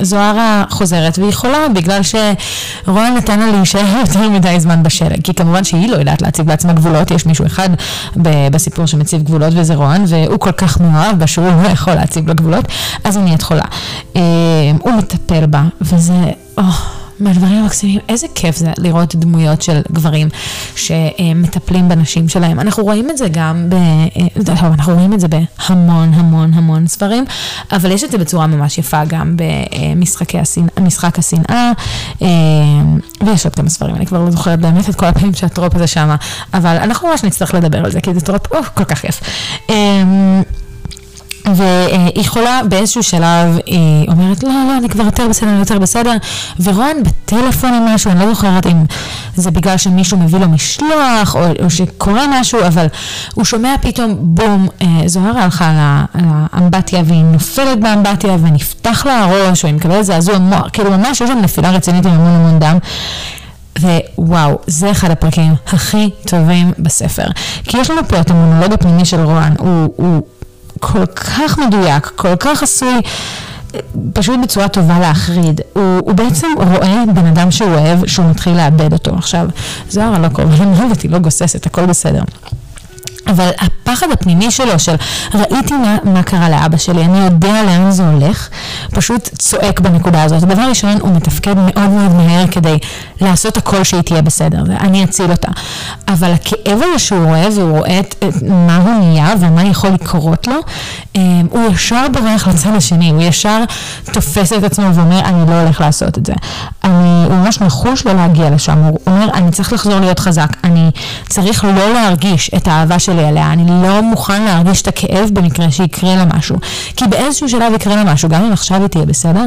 Speaker 1: זוהרה חוזרת והיא חולה בגלל שרון נתן לה להישאר יותר מדי זמן בשלג, כי כמובן שהיא לא יודעת להציב לעצמה גבולות, יש מישהו אחד בסיפור שמציב גבולות וזה רון, והוא כל כך מאוהב בה שהוא לא יכול להציב לה גבולות, אז היא נהיית חולה. הוא מטפל בה, וזה... Oh. מהדברים המקסימים, איזה כיף זה לראות דמויות של גברים שמטפלים בנשים שלהם. אנחנו רואים את זה גם ב... אה, אנחנו רואים את זה בהמון המון המון ספרים, אבל יש את זה בצורה ממש יפה גם במשחק השנאה, אה, ויש עוד כמה ספרים, אני כבר לא זוכרת באמת את כל הפעמים שהטרופ הזה שמה, אבל אנחנו ממש נצטרך לדבר על זה, כי זה טרופ, או, כל כך יפה. והיא חולה באיזשהו שלב, היא אומרת, לא, לא, אני כבר יותר בסדר, אני יותר בסדר, ורון בטלפון עם משהו, אני לא זוכרת אם זה בגלל שמישהו מביא לו משלוח, או, או שקורה משהו, אבל הוא שומע פתאום, בום, אה, זוהרה הלכה לאמבטיה, והיא נופלת באמבטיה, ונפתח לה הראש, או היא מקבלת זעזוע מוח, כאילו ממש יש שם נפילה רצינית עם המון המון דם. ווואו, זה אחד הפרקים הכי טובים בספר. כי יש לנו פה את המונולוג הפנימי של רואן, הוא, הוא כל כך מדויק, כל כך עשוי פשוט בצורה טובה להחריד. הוא, הוא בעצם רואה בן אדם שהוא אוהב, שהוא מתחיל לאבד אותו. עכשיו, זוהרה לא קוראים לא גוססת, הכל בסדר. אבל הפחד הפנימי שלו, של ראיתי מה, מה קרה לאבא שלי, אני יודע לאן זה הולך, פשוט צועק בנקודה הזאת. דבר ראשון, הוא מתפקד מאוד מאוד מהר כדי לעשות הכל שהיא תהיה בסדר, אני אציל אותה. אבל הכאב הזה שהוא רואה, והוא רואה את, את מה הוא נהיה ומה יכול לקרות לו, אמ, הוא ישר בורח לצד השני, הוא ישר תופס את עצמו ואומר, אני לא הולך לעשות את זה. אני, הוא ממש נחוש לא להגיע לשם, הוא אומר, אני צריך לחזור להיות חזק, אני צריך לא להרגיש את האהבה שלי לי עליה, אני לא מוכן להרגיש את הכאב במקרה שיקרה לה משהו. כי באיזשהו שלב יקרה לה משהו, גם אם עכשיו היא תהיה בסדר,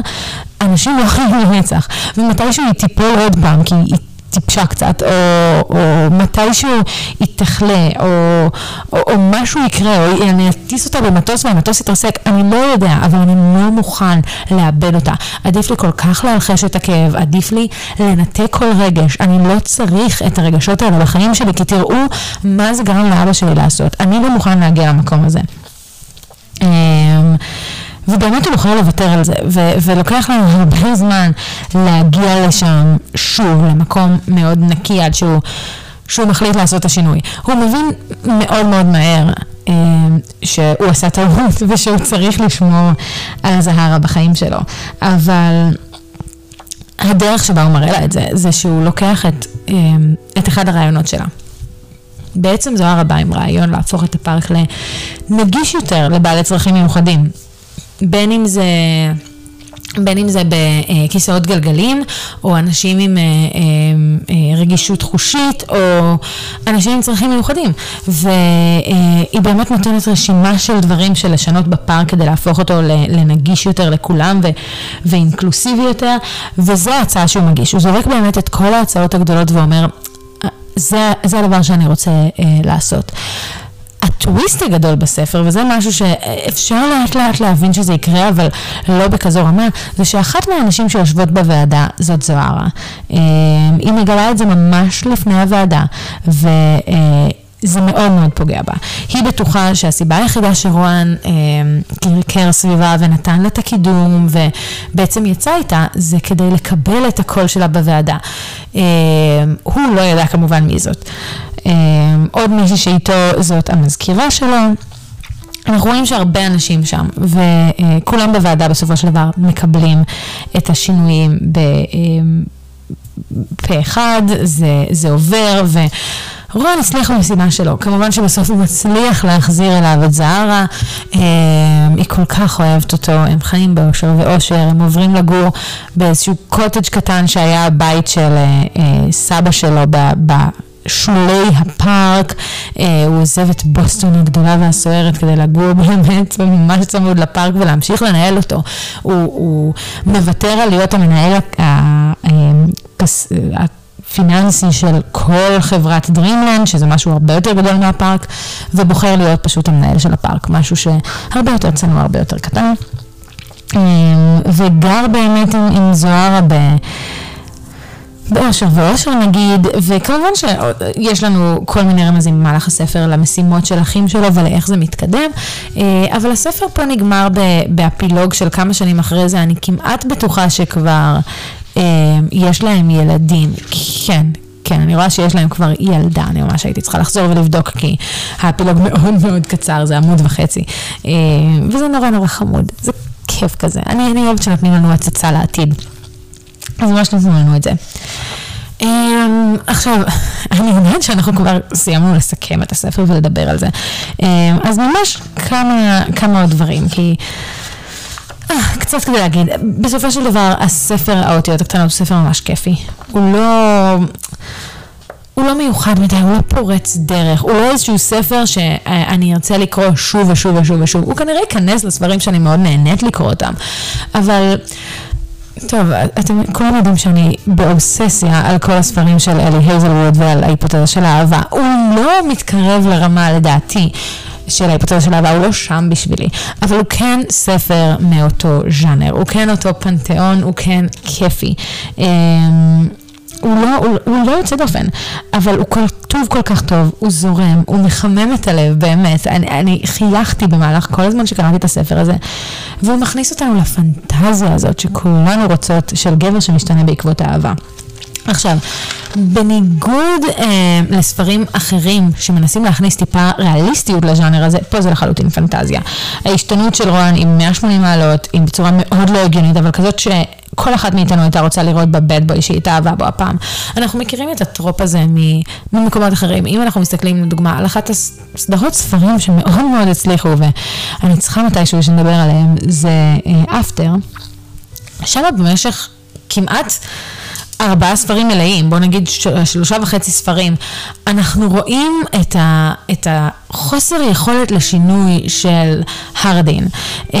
Speaker 1: אנשים לא חיים לנצח. ומתישהו היא תיפול עוד פעם, כי היא... טיפשה קצת, או, או מתישהו היא תחלה, או, או, או משהו יקרה, או אני אטיס אותה במטוס והמטוס יתרסק, אני לא יודע, אבל אני לא מוכן לאבד אותה. עדיף לי כל כך להלחש את הכאב, עדיף לי לנתק כל רגש, אני לא צריך את הרגשות האלה בחיים שלי, כי תראו מה זה גרם לאבא שלי לעשות. אני לא מוכן להגיע למקום הזה. אמ, ובאמת הוא בוחר לוותר על זה, ו- ולוקח לנו הרבה זמן להגיע לשם שוב, למקום מאוד נקי עד שהוא, שהוא מחליט לעשות את השינוי. הוא מבין מאוד מאוד מהר אה, שהוא עשה טעות ושהוא צריך לשמור על זהרה בחיים שלו, אבל הדרך שבה הוא מראה לה את זה, זה שהוא לוקח את, אה, את אחד הרעיונות שלה. בעצם זוהר בא עם רעיון להפוך את הפארק לנגיש יותר לבעלי צרכים מיוחדים. בין אם זה... בין אם זה בכיסאות גלגלים, או אנשים עם אה, אה, אה, רגישות חושית, או אנשים עם צרכים מיוחדים. והיא באמת נותנת רשימה של דברים של לשנות בפארק כדי להפוך אותו לנגיש יותר לכולם ו- ואינקלוסיבי יותר, וזו ההצעה שהוא מגיש. הוא זורק באמת את כל ההצעות הגדולות ואומר, זה, זה הדבר שאני רוצה לעשות. הטוויסט הגדול בספר, וזה משהו שאפשר לאט לאט להבין שזה יקרה, אבל לא בכזו רמה, זה שאחת מהאנשים שיושבות בוועדה זאת זוהרה. אה, היא מגלה את זה ממש לפני הוועדה, ו... אה, זה מאוד מאוד פוגע בה. היא בטוחה שהסיבה היחידה שרואן אה, קרקר סביבה ונתן לה את הקידום ובעצם יצא איתה, זה כדי לקבל את הקול שלה בוועדה. אה, הוא לא ידע כמובן מי זאת. אה, עוד מישהי שאיתו זאת המזכירה שלו. אנחנו רואים שהרבה אנשים שם, וכולם בוועדה בסופו של דבר מקבלים את השינויים בפה אה, אחד, זה, זה עובר, ו... רון הצליח במשימה שלו, כמובן שבסוף הוא מצליח להחזיר אליו את זהרה, אה, היא כל כך אוהבת אותו, הם חיים באושר ואושר, הם עוברים לגור באיזשהו קוטג' קטן שהיה הבית של אה, סבא שלו בשולי הפארק, הוא עוזב את בוסטון הגדולה והסוערת כדי לגור באמת ממש צמוד לפארק ולהמשיך לנהל אותו. הוא, הוא מוותר על להיות המנהל פיננסי של כל חברת Dreamland, שזה משהו הרבה יותר גדול מהפארק, ובוחר להיות פשוט המנהל של הפארק, משהו שהרבה יותר צנוע, הרבה יותר קטן. אמ, וגר באמת עם, עם זוהרה ב... באושר ואושר נגיד, וכמובן שיש לנו כל מיני רמזים במהלך הספר למשימות של אחים שלו ולאיך זה מתקדם, אה, אבל הספר פה נגמר באפילוג של כמה שנים אחרי זה, אני כמעט בטוחה שכבר אה, יש להם ילדים, כן, כן, אני רואה שיש להם כבר ילדה, אני ממש הייתי צריכה לחזור ולבדוק, כי האפילוג מאוד מאוד קצר, זה עמוד וחצי. אה, וזה נורא נורא חמוד, זה כיף כזה. אני, אני אוהבת שנותנים לנו הצצה לעתיד. אז ממש נתנו לנו את זה. אה, עכשיו, אני יודעת שאנחנו כבר סיימנו לסכם את הספר ולדבר על זה. אז ממש כמה, כמה עוד דברים, כי... אה, קצת כדי להגיד, בסופו של דבר הספר האותיות הקטנות הוא ספר ממש כיפי. הוא לא... הוא לא מיוחד מדי, הוא לא פורץ דרך, הוא לא איזשהו ספר שאני ארצה לקרוא שוב ושוב ושוב ושוב. הוא כנראה ייכנס לספרים שאני מאוד נהנית לקרוא אותם. אבל, טוב, אתם כולם יודעים שאני באובססיה על כל הספרים של אלי הייזלווד ועל ההיפותזה של האהבה. הוא לא מתקרב לרמה, לדעתי, של ההיפותזה של אהבה, הוא לא שם בשבילי, אבל הוא כן ספר מאותו ז'אנר, הוא כן אותו פנתיאון, הוא כן כיפי. אמ, הוא לא, הוא, הוא לא יוצא דופן, אבל הוא כתוב כל כך טוב, הוא זורם, הוא מחמם את הלב, באמת. אני, אני חייכתי במהלך כל הזמן שקראתי את הספר הזה, והוא מכניס אותנו לפנטזיה הזאת שכולנו רוצות, של גבר שמשתנה בעקבות האהבה. עכשיו, בניגוד אה, לספרים אחרים שמנסים להכניס טיפה ריאליסטיות לז'אנר הזה, פה זה לחלוטין פנטזיה. ההשתנות של רוען עם 180 מעלות, עם בצורה מאוד לא הגיונית, אבל כזאת ש... כל אחת מאיתנו הייתה רוצה לראות בבד בוי שהיא התאהבה בו הפעם. אנחנו מכירים את הטרופ הזה ממקומות אחרים. אם אנחנו מסתכלים לדוגמה על אחת הסדרות ספרים שמאוד מאוד הצליחו, ואני צריכה מתישהו שנדבר עליהם, זה אפטר. Uh, שם במשך כמעט... ארבעה ספרים מלאים, בוא נגיד שלושה וחצי ספרים, אנחנו רואים את, ה, את חוסר יכולת לשינוי של הרדין. אמ,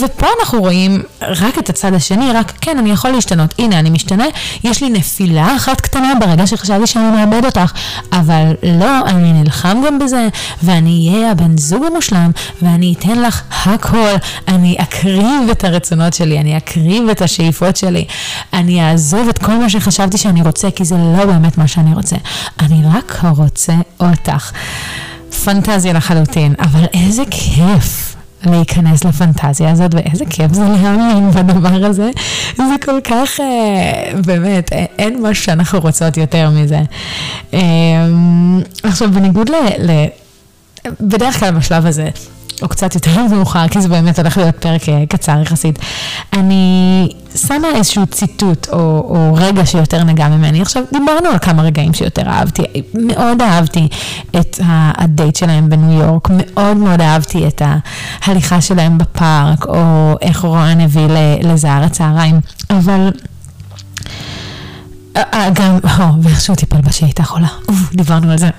Speaker 1: ופה אנחנו רואים רק את הצד השני, רק כן, אני יכול להשתנות. הנה, אני משתנה, יש לי נפילה אחת קטנה ברגע שחשבתי שאני מאבד אותך, אבל לא, אני נלחם גם בזה, ואני אהיה הבן זוג המושלם, ואני אתן לך הכל. אני אקריב את הרצונות שלי, אני אקריב את השאיפות שלי, אני אעזוב את כל מה שחשבתי שאני רוצה, כי זה לא באמת מה שאני רוצה. אני רק רוצה אותך. פנטזיה לחלוטין, אבל איזה כיף להיכנס לפנטזיה הזאת, ואיזה כיף זה להאמין בדבר הזה. זה כל כך, אה, באמת, אין משהו שאנחנו רוצות יותר מזה. אה, עכשיו, בניגוד ל... ל בדרך כלל בשלב הזה, או קצת יותר מאוחר, כי זה באמת הולך להיות פרק אה, קצר יחסית. אני שמה איזשהו ציטוט או, או רגע שיותר נגע ממני. עכשיו, דיברנו על כמה רגעים שיותר אהבתי. מאוד אהבתי את הדייט שלהם בניו יורק, מאוד מאוד אהבתי את ההליכה שלהם בפארק, או איך רוען הביא לזהר הצהריים, אבל... אה, אה, גם, ואיך שהוא טיפל בה שהיא הייתה חולה, דיברנו על זה,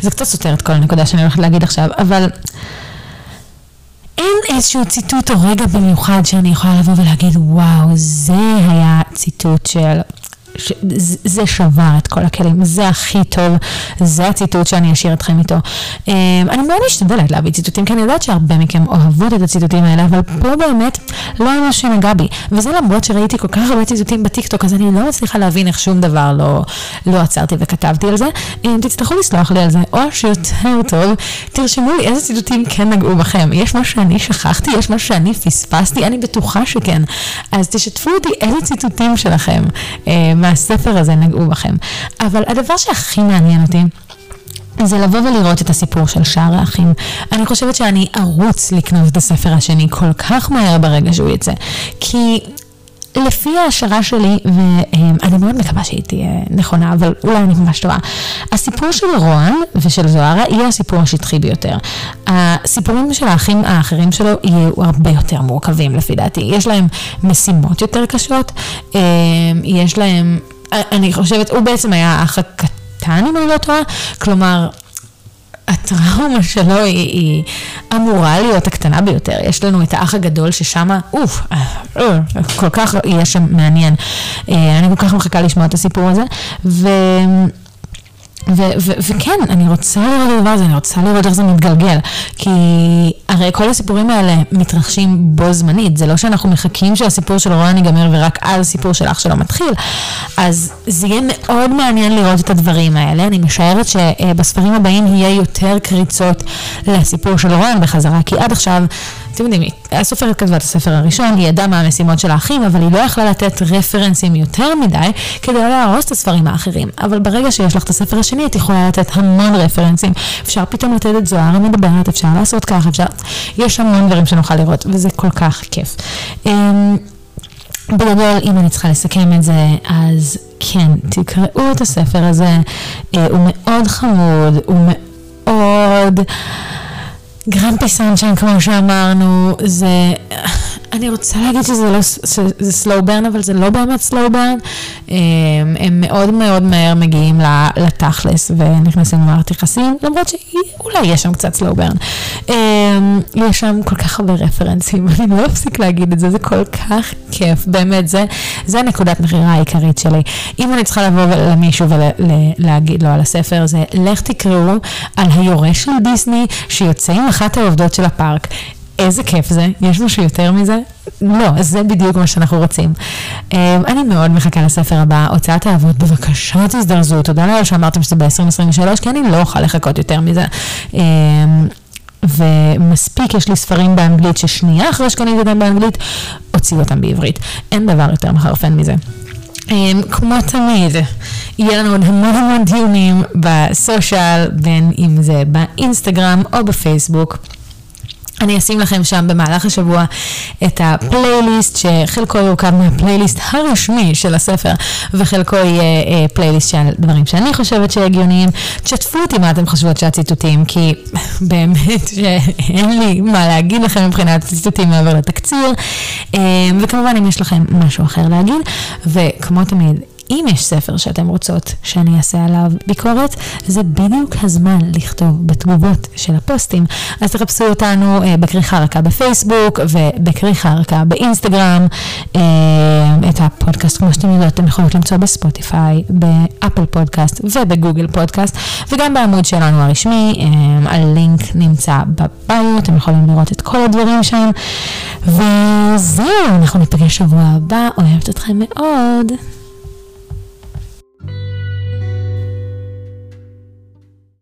Speaker 1: זה קצת סותר את כל הנקודה שאני הולכת להגיד עכשיו, אבל אין איזשהו ציטוט או רגע במיוחד שאני יכולה לבוא ולהגיד, וואו, זה היה ציטוט של זה שבר את כל הכלים, זה הכי טוב, זה הציטוט שאני אשאיר אתכם איתו. אמ, אני מאוד משתדלת להביא ציטוטים, כי אני יודעת שהרבה מכם אוהבות את הציטוטים האלה, אבל פה באמת לא משהו שנגע בי. וזה למרות שראיתי כל כך הרבה ציטוטים בטיקטוק, אז אני לא מצליחה להבין איך שום דבר לא, לא עצרתי וכתבתי על זה. אם תצטרכו לסלוח לי על זה, או שיותר טוב, תרשמו לי איזה ציטוטים כן נגעו בכם. יש משהו שאני שכחתי, יש משהו שאני פספסתי, אני בטוחה שכן. אז תשתפו אותי איזה ציטוטים שלכם. מהספר הזה נגעו בכם. אבל הדבר שהכי מעניין אותי, זה לבוא ולראות את הסיפור של שאר האחים. אני חושבת שאני ארוץ לקנות את הספר השני כל כך מהר ברגע שהוא יצא. כי לפי ההשערה שלי, ואני מאוד מקווה שהיא תהיה נכונה, אבל אולי אני ממש טועה, הסיפור של רוען ושל זוהרה יהיה הסיפור השטחי ביותר. הסיפורים של האחים האחרים שלו יהיו הרבה יותר מורכבים לפי דעתי. יש להם משימות יותר קשות, אה, יש להם, אני חושבת, הוא בעצם היה האח הקטן אם אני לא טועה, כלומר... הטראומה שלו היא, היא אמורה להיות הקטנה ביותר. יש לנו את האח הגדול ששם, אוף, אה, כל כך יהיה שם מעניין. אה, אני כל כך מחכה לשמוע את הסיפור הזה. ו... ו- ו- וכן, אני רוצה לראות את הדבר הזה, אני רוצה לראות איך זה מתגלגל. כי הרי כל הסיפורים האלה מתרחשים בו זמנית, זה לא שאנחנו מחכים שהסיפור של רוען ייגמר ורק אז הסיפור של אח שלו מתחיל. אז זה יהיה מאוד מעניין לראות את הדברים האלה. אני משערת שבספרים הבאים יהיה יותר קריצות לסיפור של רוען בחזרה, כי עד עכשיו... אתם יודעים, הסופרת כתבה את הספר הראשון, היא ידעה מה המשימות של האחים, אבל היא לא יכלה לתת רפרנסים יותר מדי כדי לא להרוס את הספרים האחרים. אבל ברגע שיש לך את הספר השני, את יכולה לתת המון רפרנסים. אפשר פתאום לתת את זוהר המדברת, אפשר לעשות ככה, אפשר... יש המון דברים שנוכל לראות, וזה כל כך כיף. אמ, בגדול, אם אני צריכה לסכם את זה, אז כן, תקראו את הספר הזה, אה, הוא מאוד חמוד, הוא מאוד... גרמפי סנשיין, כמו שאמרנו, זה... אני רוצה להגיד שזה לא, שזה סלואו ברן, אבל זה לא באמת סלואו ברן. הם, הם מאוד מאוד מהר מגיעים לתכלס ונכנסים למערכת יחסים, למרות שאולי יש שם קצת סלואו ברן. יש שם כל כך הרבה רפרנסים, אני לא אפסיק להגיד את זה, זה כל כך כיף, באמת, זה, זה נקודת מכירה העיקרית שלי. אם אני צריכה לבוא למישהו ולהגיד לו על הספר, זה לך תקראו על היורש של דיסני שיוצא עם אחת העובדות של הפארק. איזה כיף זה, יש משהו יותר מזה? לא, זה בדיוק מה שאנחנו רוצים. אמ, אני מאוד מחכה לספר הבא, הוצאת האבות, בבקשה תזדרזו, תודה לאל שאמרתם שזה ב-2023, כי אני לא אוכל לחכות יותר מזה. אמ, ומספיק, יש לי ספרים באנגלית ששנייה אחרי שקניתי אותם באנגלית, הוציאו אותם בעברית. אין דבר יותר מחרפן מזה. אמ, כמו תמיד, יהיה לנו עוד המון המון דיונים בסושיאל, בין אם זה באינסטגרם או בפייסבוק. אני אשים לכם שם במהלך השבוע את הפלייליסט, שחלקו יורכב מהפלייליסט הרשמי של הספר, וחלקו יהיה אה, פלייליסט של דברים שאני חושבת שהגיוניים. תשתפו אותי מה אתם חושבות שהציטוטים, כי באמת שאין לי מה להגיד לכם מבחינת הציטוטים מעבר לתקציר. אה, וכמובן, אם יש לכם משהו אחר להגיד, וכמו תמיד, אם יש ספר שאתם רוצות שאני אעשה עליו ביקורת, זה בדיוק הזמן לכתוב בתגובות של הפוסטים. אז תחפשו אותנו אה, בכריכה רכה בפייסבוק ובכריכה רכה באינסטגרם. אה, את הפודקאסט, כמו שאתם יודעות, אתם יכולות למצוא בספוטיפיי, באפל פודקאסט ובגוגל פודקאסט, וגם בעמוד שלנו הרשמי, אה, הלינק נמצא בביו, אתם יכולים לראות את כל הדברים שם. וזהו, אנחנו ניפגש שבוע הבא, אוהבת אתכם מאוד.